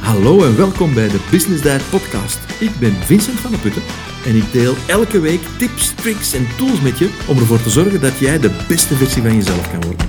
Hallo en welkom bij de Business Diet Podcast. Ik ben Vincent van der Putten en ik deel elke week tips, tricks en tools met je om ervoor te zorgen dat jij de beste versie van jezelf kan worden.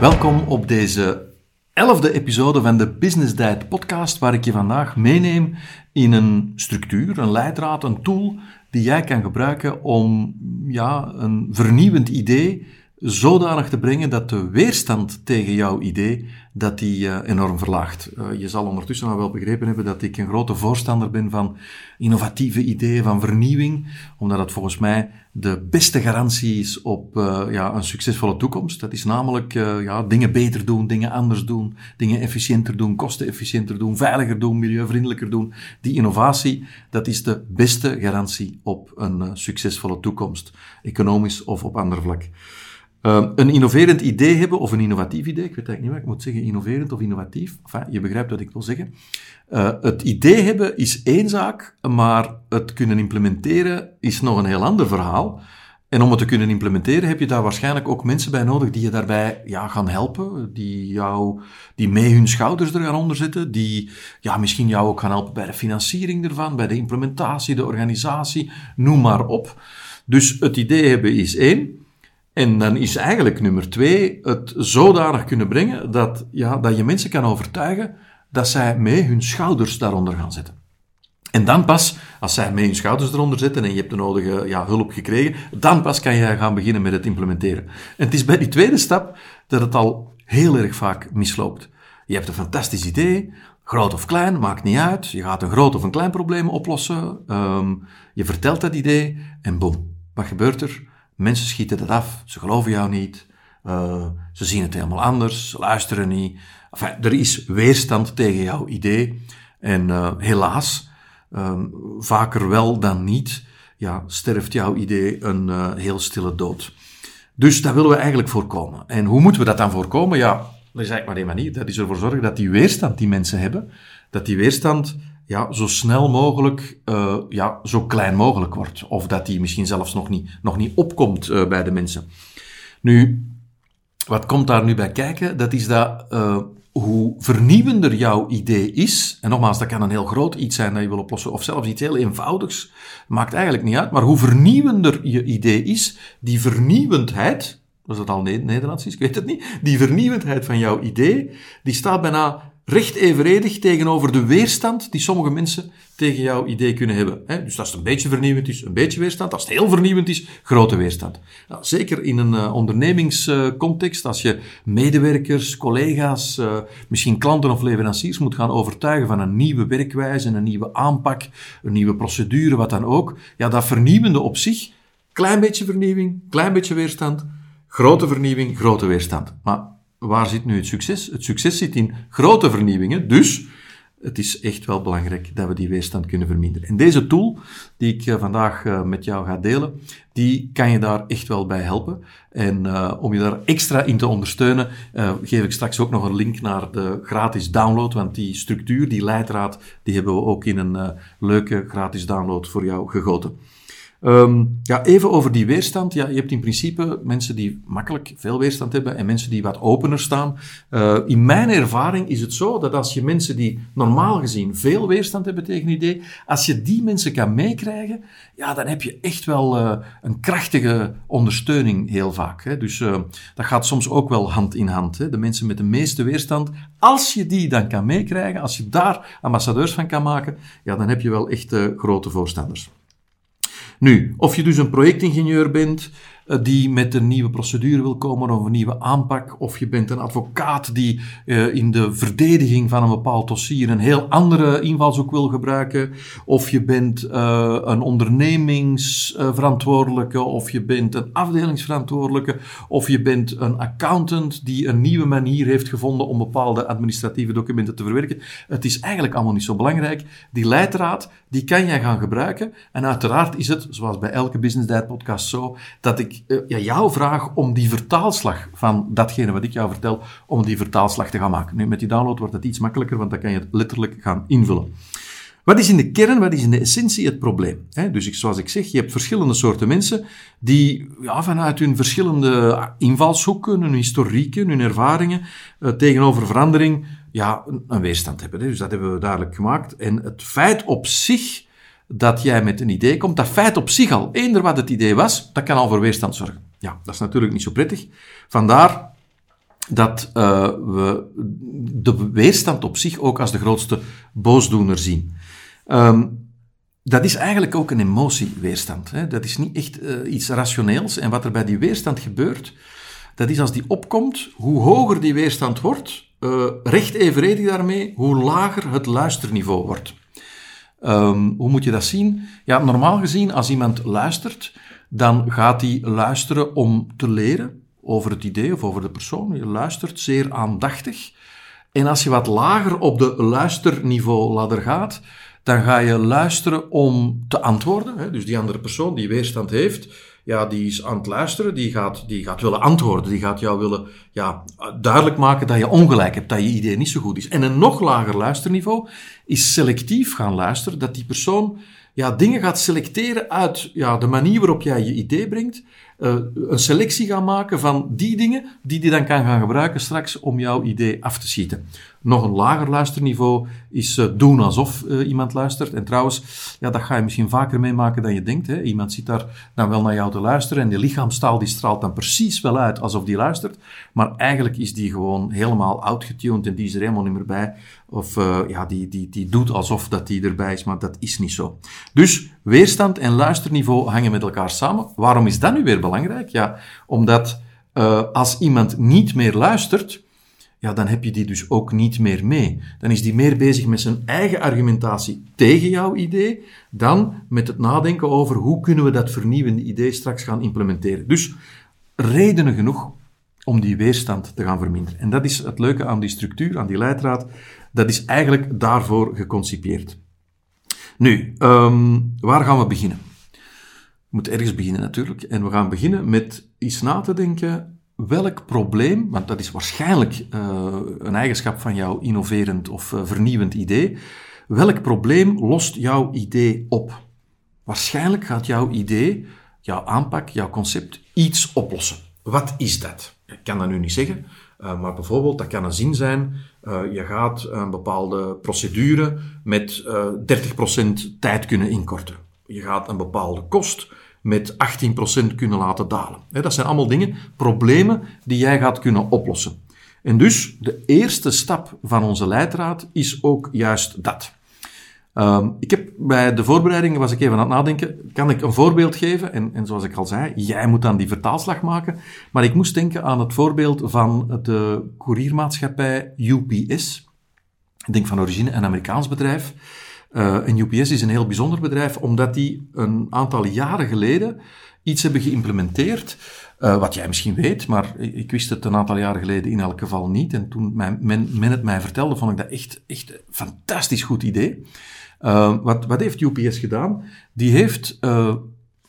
Welkom op deze elfde episode van de Business Diet Podcast, waar ik je vandaag meeneem in een structuur, een leidraad, een tool die jij kan gebruiken om ja, een vernieuwend idee zodanig te brengen dat de weerstand tegen jouw idee dat die uh, enorm verlaagt. Uh, je zal ondertussen wel begrepen hebben dat ik een grote voorstander ben van innovatieve ideeën, van vernieuwing, omdat het volgens mij de beste garantie is op uh, ja, een succesvolle toekomst. Dat is namelijk ja, dingen beter doen, dingen anders doen, dingen efficiënter doen, kostenefficiënter doen, veiliger doen, milieuvriendelijker doen. Die innovatie, dat is de beste garantie op een succesvolle toekomst, economisch of op ander vlak. Uh, een innoverend idee hebben, of een innovatief idee, ik weet eigenlijk niet wat ik moet zeggen, innoverend of innovatief, je begrijpt wat ik wil zeggen. Uh, het idee hebben is één zaak, maar het kunnen implementeren is nog een heel ander verhaal. En om het te kunnen implementeren heb je daar waarschijnlijk ook mensen bij nodig die je daarbij ja, gaan helpen, die, jou, die mee hun schouders er gaan onderzetten, die ja, misschien jou ook gaan helpen bij de financiering ervan, bij de implementatie, de organisatie, noem maar op. Dus het idee hebben is één. En dan is eigenlijk nummer twee het zodanig kunnen brengen dat, ja, dat je mensen kan overtuigen dat zij mee hun schouders daaronder gaan zetten. En dan pas, als zij mee hun schouders eronder zetten en je hebt de nodige ja, hulp gekregen, dan pas kan je gaan beginnen met het implementeren. En het is bij die tweede stap dat het al heel erg vaak misloopt. Je hebt een fantastisch idee, groot of klein, maakt niet uit. Je gaat een groot of een klein probleem oplossen. Um, je vertelt dat idee en boom. Wat gebeurt er? Mensen schieten het af, ze geloven jou niet, uh, ze zien het helemaal anders, ze luisteren niet. Er is weerstand tegen jouw idee. En uh, helaas, um, vaker wel dan niet, ja, sterft jouw idee een uh, heel stille dood. Dus dat willen we eigenlijk voorkomen. En hoe moeten we dat dan voorkomen? Ja, dat is eigenlijk maar één manier. Dat is ervoor zorgen dat die weerstand die mensen hebben, dat die weerstand ja, zo snel mogelijk, uh, ja, zo klein mogelijk wordt. Of dat die misschien zelfs nog niet, nog niet opkomt uh, bij de mensen. Nu, wat komt daar nu bij kijken? Dat is dat uh, hoe vernieuwender jouw idee is, en nogmaals, dat kan een heel groot iets zijn dat je wil oplossen, of zelfs iets heel eenvoudigs, maakt eigenlijk niet uit, maar hoe vernieuwender je idee is, die vernieuwendheid, dat is het al Nederlands is, ik weet het niet, die vernieuwendheid van jouw idee, die staat bijna recht evenredig tegenover de weerstand die sommige mensen tegen jouw idee kunnen hebben. Dus als het een beetje vernieuwend is, een beetje weerstand. Als het heel vernieuwend is, grote weerstand. Nou, zeker in een uh, ondernemingscontext, als je medewerkers, collega's, uh, misschien klanten of leveranciers moet gaan overtuigen van een nieuwe werkwijze, een nieuwe aanpak, een nieuwe procedure, wat dan ook. Ja, dat vernieuwende op zich, klein beetje vernieuwing, klein beetje weerstand, grote vernieuwing, grote weerstand. Maar waar zit nu het succes? Het succes zit in grote vernieuwingen, dus het is echt wel belangrijk dat we die weerstand kunnen verminderen. En deze tool, die ik eh, vandaag eh, met jou ga delen, die kan je daar echt wel bij helpen. En uh, om je daar extra in te ondersteunen, geef ik straks ook nog een link naar de gratis download, want die structuur, die leidraad, die hebben we ook in een leuke gratis download voor jou gegoten. Um, ja, even over die weerstand. Ja, je hebt in principe mensen die makkelijk veel weerstand hebben en mensen die wat opener staan. Uh, in mijn ervaring is het zo dat als je mensen die normaal gezien veel weerstand hebben tegen een idee, als je die mensen kan meekrijgen, ja, dan heb je echt wel uh, een krachtige ondersteuning heel vaak. Hè. Dus uh, dat gaat soms ook wel hand in hand. Hè. De mensen met de meeste weerstand, als je die dan kan meekrijgen, als je daar ambassadeurs van kan maken, ja, dan heb je wel echt grote voorstanders. Nu, of je dus een projectingenieur bent, die met een nieuwe procedure wil komen of een nieuwe aanpak, of je bent een advocaat die uh, in de verdediging van een bepaald dossier een heel andere invalshoek wil gebruiken, of je bent uh, een ondernemingsverantwoordelijke, of je bent een afdelingsverantwoordelijke, of je bent een accountant die een nieuwe manier heeft gevonden om bepaalde administratieve documenten te verwerken. Het is eigenlijk allemaal niet zo belangrijk. Die leidraad, die kan jij gaan gebruiken. En uiteraard is het, zoals bij elke Business Diet podcast zo, dat ik uh, ja, jou vraag om die vertaalslag van datgene wat ik jou vertel, om die vertaalslag te gaan maken. Nu, met die download wordt het iets makkelijker, want dan kan je het letterlijk gaan invullen. Wat is in de kern, wat is in de essentie het probleem? dus ik, zoals ik zeg, je hebt verschillende soorten mensen die ja, vanuit hun verschillende invalshoeken, hun historieken, hun ervaringen, uh, tegenover verandering ja, een, een weerstand hebben. Dus dat hebben we duidelijk gemaakt. En het feit op zich dat jij met een idee komt, dat feit op zich al, eender wat het idee was, dat kan al voor weerstand zorgen. Ja, dat is natuurlijk niet zo prettig. Vandaar dat uh, we de weerstand op zich ook als de grootste boosdoener zien. Um, dat is eigenlijk ook een emotieweerstand. Hè? Dat is niet echt uh, iets rationeels. En wat er bij die weerstand gebeurt, dat is als die opkomt, hoe hoger die weerstand wordt, uh, recht evenredig daarmee, hoe lager het luisterniveau wordt. Um, hoe moet je dat zien? Ja, normaal gezien, als iemand luistert, dan gaat hij luisteren om te leren over het idee of over de persoon. Je luistert zeer aandachtig. En als je wat lager op de luisterniveau ladder gaat, dan ga je luisteren om te antwoorden. Dus die andere persoon die weerstand heeft, ja, die is aan het luisteren, die gaat, die gaat willen antwoorden, die gaat jou willen ja, duidelijk maken dat je ongelijk hebt, dat je idee niet zo goed is. En een nog lager luisterniveau is selectief gaan luisteren, dat die persoon ja, dingen gaat selecteren uit ja, de manier waarop jij je idee brengt, uh, een selectie gaan maken van die dingen die die dan kan gaan gebruiken straks om jouw idee af te schieten. Nog een lager luisterniveau is uh, doen alsof uh, iemand luistert. En trouwens, ja, dat ga je misschien vaker meemaken dan je denkt. Hè. Iemand zit daar dan wel naar jou te luisteren en die lichaamstaal die straalt dan precies wel uit alsof die luistert. Maar eigenlijk is die gewoon helemaal outgetuned en die is er helemaal niet meer bij. Of ja, die, die, die doet alsof dat die erbij is, maar dat is niet zo. Dus weerstand en luisterniveau hangen met elkaar samen. Waarom is dat nu weer belangrijk? Ja, omdat als iemand niet meer luistert, ja, dan heb je die dus ook niet meer mee. Dan is die meer bezig met zijn eigen argumentatie tegen jouw idee, dan met het nadenken over hoe kunnen we dat vernieuwende idee straks gaan implementeren. Dus redenen genoeg om die weerstand te gaan verminderen. En dat is het leuke aan die structuur, aan die leidraad. Dat is eigenlijk daarvoor geconcipieerd. Nu, um, waar gaan we beginnen? We moeten ergens beginnen natuurlijk. En we gaan beginnen met iets na te denken. Welk probleem, want dat is waarschijnlijk uh, een eigenschap van jouw innoverend of uh, vernieuwend idee. Welk probleem lost jouw idee op? Waarschijnlijk gaat jouw idee, jouw aanpak, jouw concept iets oplossen. Wat is dat? Ik kan dat nu niet zeggen, uh, maar bijvoorbeeld, dat kan een zin zijn, je gaat een bepaalde procedure met uh, 30% tijd kunnen inkorten. Je gaat een bepaalde kost met 18% kunnen laten dalen. dat zijn allemaal dingen, problemen die jij gaat kunnen oplossen. En dus de eerste stap van onze leidraad is ook juist dat. Um, ik heb bij de voorbereidingen, was ik even aan het nadenken, kan ik een voorbeeld geven? En, en zoals ik al zei, jij moet dan die vertaalslag maken. Maar ik moest denken aan het voorbeeld van de couriermaatschappij UPS. Ik denk van origine een Amerikaans bedrijf. Uh, en UPS is een heel bijzonder bedrijf, omdat die een aantal jaren geleden iets hebben geïmplementeerd, uh, wat jij misschien weet, maar ik wist het een aantal jaren geleden in elk geval niet. En toen men, men het mij vertelde, vond ik dat echt, echt een fantastisch goed idee. Uh, wat, wat heeft UPS gedaan? Die heeft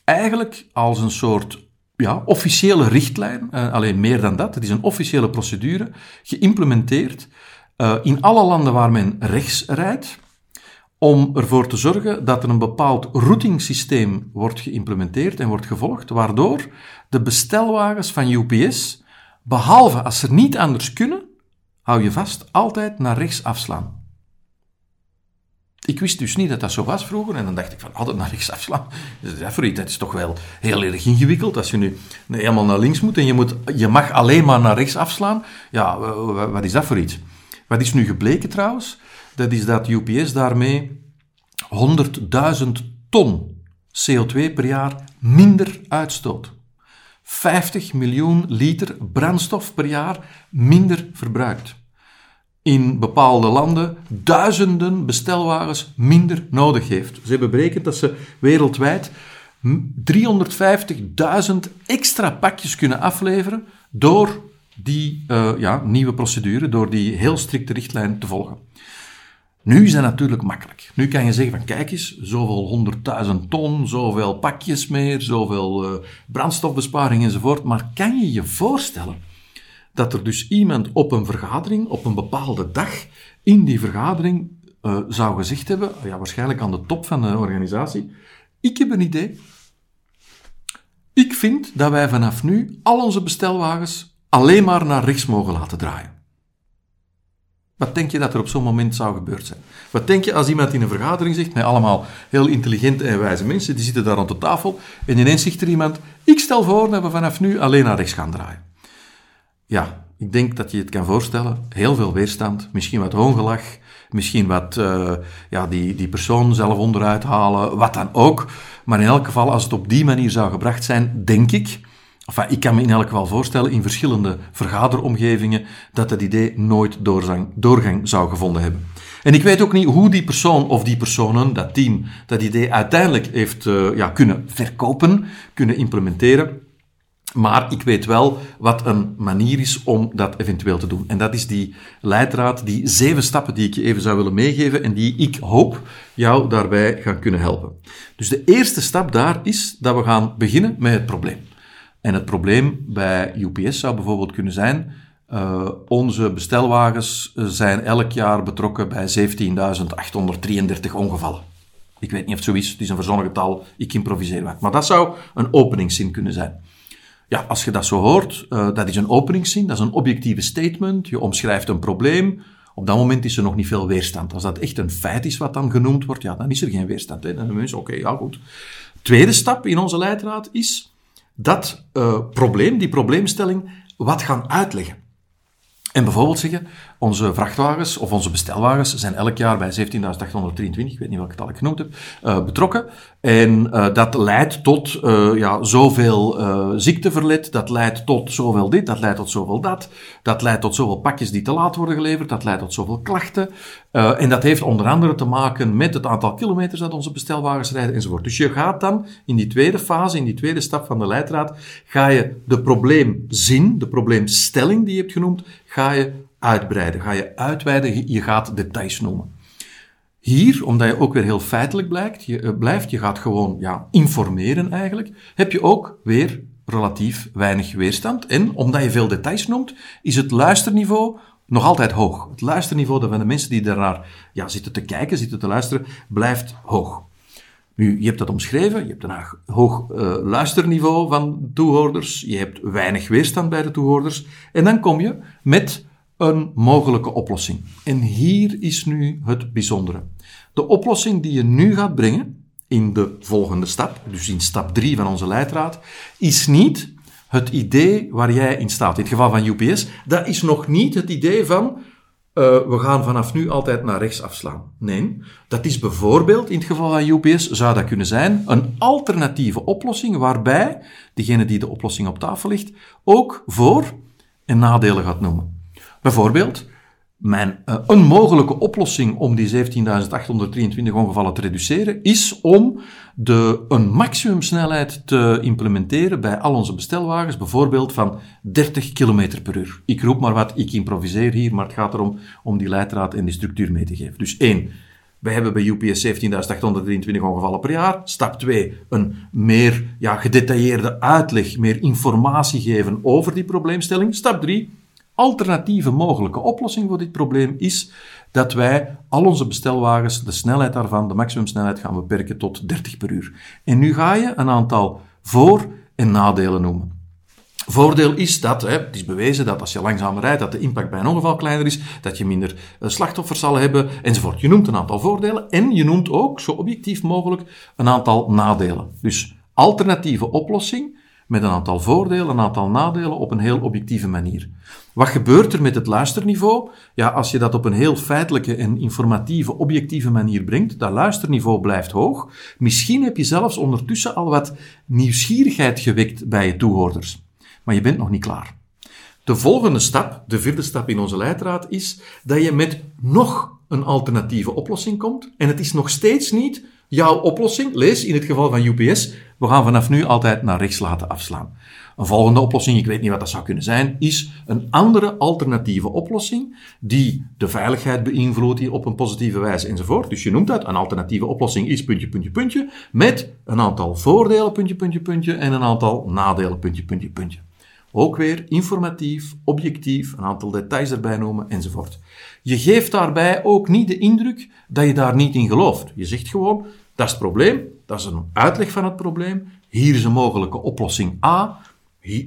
eigenlijk als een soort ja, officiële richtlijn, alleen meer dan dat, het is een officiële procedure, geïmplementeerd in alle landen waar men rechts rijdt om ervoor te zorgen dat er een bepaald routingsysteem wordt geïmplementeerd en wordt gevolgd, waardoor de bestelwagens van UPS, behalve als ze niet anders kunnen, hou je vast, altijd naar rechts afslaan. Ik wist dus niet dat dat zo was vroeger. En dan dacht ik van, altijd naar rechts afslaan. Dat is toch wel heel erg ingewikkeld. Als je nu helemaal naar links moet en je, moet, je mag alleen maar naar rechts afslaan. Ja, wat is dat voor iets? Wat is nu gebleken trouwens? Dat is dat UPS daarmee 100.000 ton CO2 per jaar minder uitstoot. 50 miljoen liter brandstof per jaar minder verbruikt. In bepaalde landen duizenden bestelwagens minder nodig heeft. Ze hebben berekend dat ze wereldwijd 350.000 extra pakjes kunnen afleveren door die uh, ja, nieuwe procedure, door die heel strikte richtlijn te volgen. Nu is dat natuurlijk makkelijk. Nu kan je zeggen van kijk eens, zoveel honderdduizend ton, zoveel pakjes meer, zoveel uh, brandstofbesparing enzovoort. Maar kan je je voorstellen dat er dus iemand op een vergadering, op een bepaalde dag, in die vergadering uh, zou gezegd hebben, ja, waarschijnlijk aan de top van de organisatie, ik heb een idee. Ik vind dat wij vanaf nu al onze bestelwagens alleen maar naar rechts mogen laten draaien. Wat denk je dat er op zo'n moment zou gebeurd zijn? Wat denk je als iemand in een vergadering zegt, met allemaal heel intelligente en wijze mensen, die zitten daar rond de tafel, en ineens zegt er iemand, ik stel voor dat we vanaf nu alleen naar rechts gaan draaien. Ja, ik denk dat je het kan voorstellen. Heel veel weerstand, misschien wat hoongelach, misschien wat uh, ja, die, die persoon zelf onderuit halen, wat dan ook. Maar in elk geval, als het op die manier zou gebracht zijn, denk ik, enfin, ik kan me in elk geval voorstellen in verschillende vergaderomgevingen, dat het idee nooit doorgang, zou gevonden hebben. En ik weet ook niet hoe die persoon of die personen, dat team, dat idee uiteindelijk heeft uh, ja, kunnen verkopen, kunnen implementeren. Maar ik weet wel wat een manier is om dat eventueel te doen. En dat is die leidraad, die zeven stappen die ik je even zou willen meegeven en die ik hoop jou daarbij gaan kunnen helpen. Dus de eerste stap daar is dat we gaan beginnen met het probleem. En het probleem bij UPS zou bijvoorbeeld kunnen zijn, uh, onze bestelwagens zijn elk jaar betrokken bij 17.833 ongevallen. Ik weet niet of het zo is, het is een verzonnen getal, ik improviseer wat. Maar dat zou een openingszin kunnen zijn. Ja, als je dat zo hoort, uh, dat is een openingszin, dat is een objectieve statement. Je omschrijft een probleem. Op dat moment is er nog niet veel weerstand. Als dat echt een feit is wat dan genoemd wordt, ja, dan is er geen weerstand. Hè. Dan mensen, oké, ja goed. Tweede stap in onze leidraad is dat uh, probleem, die probleemstelling, wat gaan uitleggen. En bijvoorbeeld zeggen, onze vrachtwagens of onze bestelwagens zijn elk jaar bij 17.823, ik weet niet welke tal ik genoemd heb, uh, betrokken. En uh, dat leidt tot uh, ja, zoveel ziekteverlet, dat leidt tot zoveel dit, dat leidt tot zoveel dat, dat leidt tot zoveel pakjes die te laat worden geleverd, dat leidt tot zoveel klachten. en dat heeft onder andere te maken met het aantal kilometers dat onze bestelwagens rijden enzovoort. Dus je gaat dan in die tweede fase, in die tweede stap van de leidraad, ga je de probleemzin, de probleemstelling die je hebt genoemd, ga je uitbreiden. Ga je uitweiden, je gaat details noemen. Hier, omdat je ook weer heel feitelijk blijkt, je, uh, blijft, je gaat gewoon ja, informeren eigenlijk, heb je ook weer relatief weinig weerstand. En omdat je veel details noemt, is het luisterniveau nog altijd hoog. Het luisterniveau van de mensen die daarnaar ja, zitten te kijken, zitten te luisteren, blijft hoog. Nu, je hebt dat omschreven, je hebt een hoog uh, luisterniveau van toehoorders, je hebt weinig weerstand bij de toehoorders, en dan kom je met een mogelijke oplossing. En hier is nu het bijzondere. De oplossing die je nu gaat brengen in de volgende stap, dus in stap 3 van onze leidraad, is niet het idee waar jij in staat. In het geval van UPS, dat is nog niet het idee van uh, we gaan vanaf nu altijd naar rechts afslaan. Nee, dat is bijvoorbeeld in het geval van UPS zou dat kunnen zijn een alternatieve oplossing waarbij degene die de oplossing op tafel ligt ook voor- en nadelen gaat noemen. Bijvoorbeeld, mijn, uh, een mogelijke oplossing om die 17.823 ongevallen te reduceren is om de, een maximumsnelheid te implementeren bij al onze bestelwagens, bijvoorbeeld van 30 km per uur. Ik roep maar wat, ik improviseer hier, maar het gaat erom om die leidraad en die structuur mee te geven. Dus één, wij hebben bij UPS 17.823 ongevallen per jaar. Stap 2, een meer ja, gedetailleerde uitleg, meer informatie geven over die probleemstelling. Stap 3, alternatieve mogelijke oplossing voor dit probleem is dat wij al onze bestelwagens, de snelheid daarvan, de maximumsnelheid, gaan beperken tot 30 per uur. En nu ga je een aantal voor- en nadelen noemen. Voordeel is dat, hè, het is bewezen dat als je langzamer rijdt, dat de impact bij een ongeval kleiner is, dat je minder uh, slachtoffers zal hebben, enzovoort. Je noemt een aantal voordelen en je noemt ook, zo objectief mogelijk, een aantal nadelen. Dus alternatieve oplossing met een aantal voordelen, een aantal nadelen op een heel objectieve manier. Wat gebeurt er met het luisterniveau? Ja, als je dat op een heel feitelijke en informatieve, objectieve manier brengt, dat luisterniveau blijft hoog. Misschien heb je zelfs ondertussen al wat nieuwsgierigheid gewekt bij je toehoorders. Maar je bent nog niet klaar. De volgende stap, de vierde stap in onze leidraad, is dat je met nog een alternatieve oplossing komt. En het is nog steeds niet jouw oplossing. Lees in het geval van UPS, we gaan vanaf nu altijd naar rechts laten afslaan. Een volgende oplossing, ik weet niet wat dat zou kunnen zijn, is een andere alternatieve oplossing die de veiligheid beïnvloedt op een positieve wijze enzovoort. Dus je noemt dat een alternatieve oplossing is puntje, puntje, puntje, met een aantal voordelen, puntje, puntje, puntje, en een aantal nadelen, puntje, puntje, puntje. Ook weer informatief, objectief, een aantal details erbij noemen enzovoort. Je geeft daarbij ook niet de indruk dat je daar niet in gelooft. Je zegt gewoon, dat is het probleem, dat is een uitleg van het probleem, hier is een mogelijke oplossing A,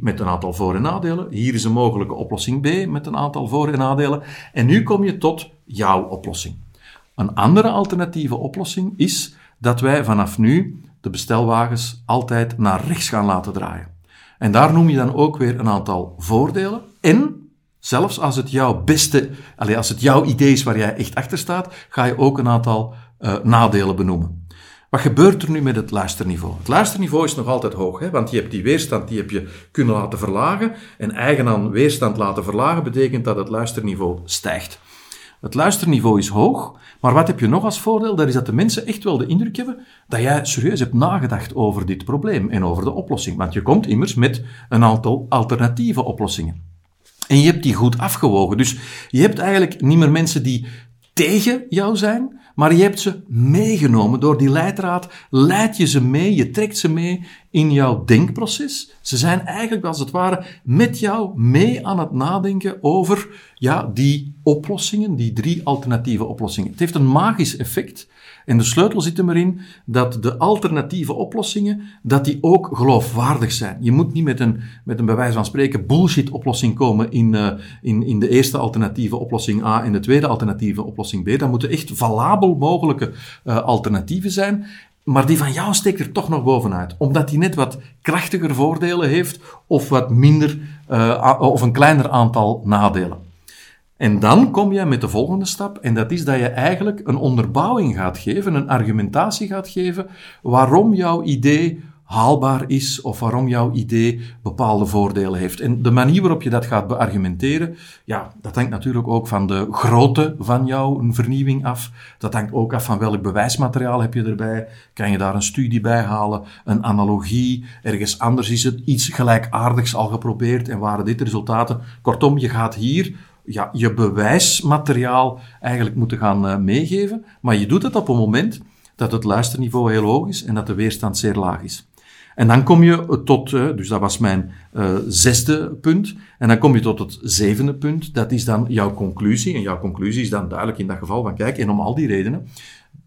met een aantal voor- en nadelen. Hier is een mogelijke oplossing B met een aantal voor- en nadelen. En nu kom je tot jouw oplossing. Een andere alternatieve oplossing is dat wij vanaf nu de bestelwagens altijd naar rechts gaan laten draaien. En daar noem je dan ook weer een aantal voordelen. En zelfs als het jouw beste, als het jouw idee is waar jij echt achter staat, ga je ook een aantal uh, nadelen benoemen. Wat gebeurt er nu met het luisterniveau? Het luisterniveau is nog altijd hoog, hè? want je hebt die weerstand die heb je kunnen laten verlagen. En eigen aan weerstand laten verlagen betekent dat het luisterniveau stijgt. Het luisterniveau is hoog, maar wat heb je nog als voordeel? Dat is dat de mensen echt wel de indruk hebben dat jij serieus hebt nagedacht over dit probleem en over de oplossing. Want je komt immers met een aantal alternatieve oplossingen. En je hebt die goed afgewogen. Dus je hebt eigenlijk niet meer mensen die tegen jou zijn, maar je hebt ze meegenomen. Door die leidraad leid je ze mee, je trekt ze mee in jouw denkproces. Ze zijn eigenlijk als het ware met jou mee aan het nadenken over ja, die oplossingen, die drie alternatieve oplossingen. Het heeft een magisch effect. En de sleutel zit er erin dat de alternatieve oplossingen, dat die ook geloofwaardig zijn. Je moet niet met een, met een bij wijze van spreken bullshit oplossing komen in, uh, in, in de eerste alternatieve oplossing A en de tweede alternatieve oplossing B. Dat moeten echt valabel mogelijke uh, alternatieven zijn. Maar die van jou steekt er toch nog bovenuit. Omdat die net wat krachtiger voordelen heeft of wat minder, uh, of een kleiner aantal nadelen. En dan kom je met de volgende stap, en dat is dat je eigenlijk een onderbouwing gaat geven, een argumentatie gaat geven waarom jouw idee haalbaar is of waarom jouw idee bepaalde voordelen heeft. En de manier waarop je dat gaat beargumenteren, ja, dat hangt natuurlijk ook van de grootte van jouw vernieuwing af. Dat hangt ook af van welk bewijsmateriaal heb je erbij. Kan je daar een studie bij halen, een analogie, ergens anders is het iets gelijkaardigs al geprobeerd en waren dit resultaten. Kortom, je gaat hier ja, je bewijsmateriaal eigenlijk moeten gaan uh, meegeven. Maar je doet het op een moment dat het luisterniveau heel hoog is en dat de weerstand zeer laag is. En dan kom je tot, uh, dus dat was mijn zesde punt, en dan kom je tot het zevende punt, dat is dan jouw conclusie. En jouw conclusie is dan duidelijk in dat geval van, kijk, en om al die redenen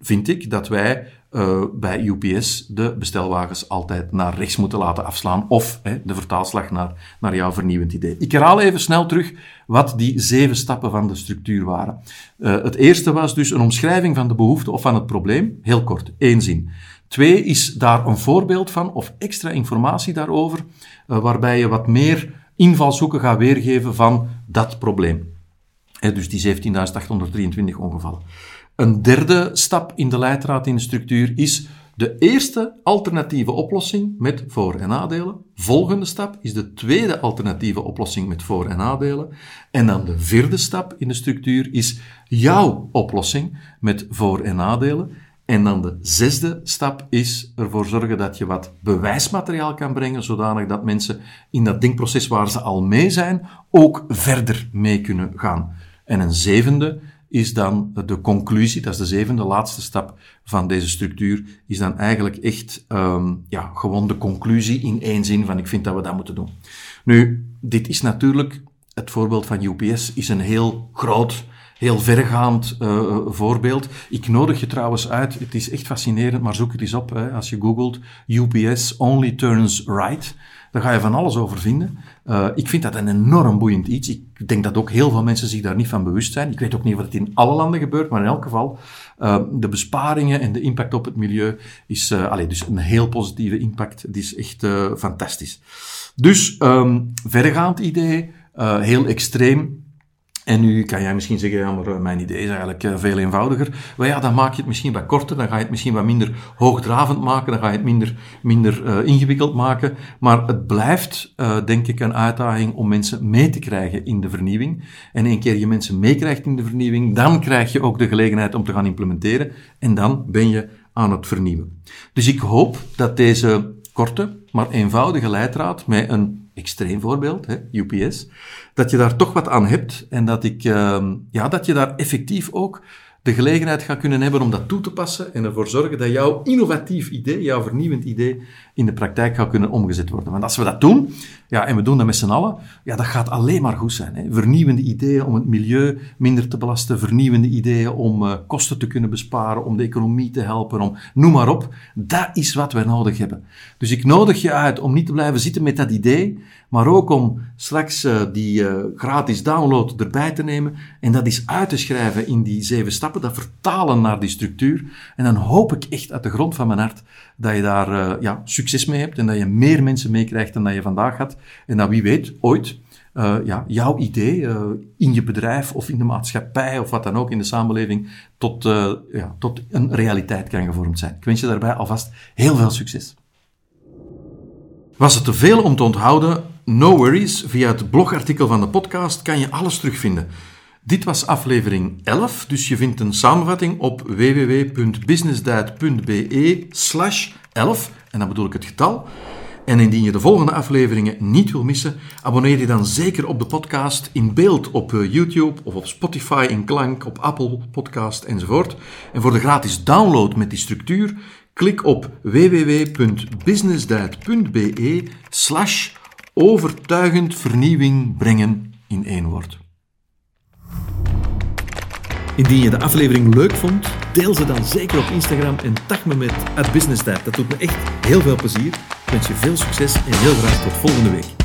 vind ik dat wij uh, bij UPS de bestelwagens altijd naar rechts moeten laten afslaan. Of hè, de vertaalslag naar, naar jouw vernieuwend idee. Ik herhaal even snel terug wat die zeven stappen van de structuur waren. Uh, het eerste was dus een omschrijving van de behoefte of van het probleem. Heel kort, één zin. Twee is daar een voorbeeld van of extra informatie daarover, uh, waarbij je wat meer invalshoeken gaat weergeven van dat probleem. Dus die 17.823 ongevallen. Een derde stap in de leidraad in de structuur is de eerste alternatieve oplossing met voor- en nadelen. Volgende stap is de tweede alternatieve oplossing met voor- en nadelen. En dan de vierde stap in de structuur is jouw oplossing met voor- en nadelen. En dan de zesde stap is ervoor zorgen dat je wat bewijsmateriaal kan brengen, zodanig dat mensen in dat denkproces waar ze al mee zijn, ook verder mee kunnen gaan. En een zevende is dan de conclusie, dat is de zevende, laatste stap van deze structuur, is dan eigenlijk echt um, ja, gewoon de conclusie in één zin van ik vind dat we dat moeten doen. Nu, dit is natuurlijk, het voorbeeld van UPS is een heel groot, heel vergaand uh, voorbeeld. Ik nodig je trouwens uit, het is echt fascinerend, maar zoek het eens op hè, als je googelt UPS only turns right. Daar ga je van alles over vinden. Uh, ik vind dat een enorm boeiend iets. Ik denk dat ook heel veel mensen zich daar niet van bewust zijn. Ik weet ook niet of het in alle landen gebeurt, maar in elk geval, uh, de besparingen en de impact op het milieu is, uh, allez, dus een heel positieve impact. Het is echt fantastisch. Dus, um, verregaand idee, heel extreem. En nu kan jij misschien zeggen, ja, maar mijn idee is eigenlijk veel eenvoudiger. Maar ja, dan maak je het misschien wat korter, dan ga je het misschien wat minder hoogdravend maken, dan ga je het minder, minder uh, ingewikkeld maken. Maar het blijft, denk ik, een uitdaging om mensen mee te krijgen in de vernieuwing. En een keer je mensen meekrijgt in de vernieuwing, dan krijg je ook de gelegenheid om te gaan implementeren. En dan ben je aan het vernieuwen. Dus ik hoop dat deze korte, maar eenvoudige leidraad met een extreem voorbeeld, hè, UPS, dat je daar toch wat aan hebt en dat, ik, uh, ja, dat je daar effectief ook de gelegenheid gaat kunnen hebben om dat toe te passen en ervoor zorgen dat jouw innovatief idee, jouw vernieuwend idee, in de praktijk gaat kunnen omgezet worden. Want als we dat doen, ja, en we doen dat met z'n allen, ja, dat gaat alleen maar goed zijn. Hè. Vernieuwende ideeën om het milieu minder te belasten, vernieuwende ideeën om uh, kosten te kunnen besparen, om de economie te helpen, om noem maar op. Dat is wat we nodig hebben. Dus ik nodig je uit om niet te blijven zitten met dat idee, maar ook om straks uh, die uh, gratis download erbij te nemen en dat is uit te schrijven in die zeven stappen, dat vertalen naar die structuur. En dan hoop ik echt uit de grond van mijn hart dat je daar uh, ja, succes mee hebt en dat je meer mensen meekrijgt dan dat je vandaag had. En dat wie weet, ooit, uh, ja, jouw idee uh, in je bedrijf of in de maatschappij of wat dan ook in de samenleving tot, ja, tot een realiteit kan gevormd zijn. Ik wens je daarbij alvast heel veel succes. Was het te veel om te onthouden? No worries, via het blogartikel van de podcast kan je alles terugvinden. Dit was aflevering 11, dus je vindt een samenvatting op www.businessdiet.be slash 11, en dan bedoel ik het getal. En indien je de volgende afleveringen niet wil missen, abonneer je dan zeker op de podcast in beeld op eh, YouTube of op Spotify in klank, op Apple Podcast enzovoort. En voor de gratis download met die structuur, klik op www.businessdiet.be slash overtuigend vernieuwing brengen in één woord. Indien je de aflevering leuk vond, deel ze dan zeker op Instagram en tag me met business Dat doet me echt heel veel plezier. Ik wens je veel succes en heel graag tot volgende week.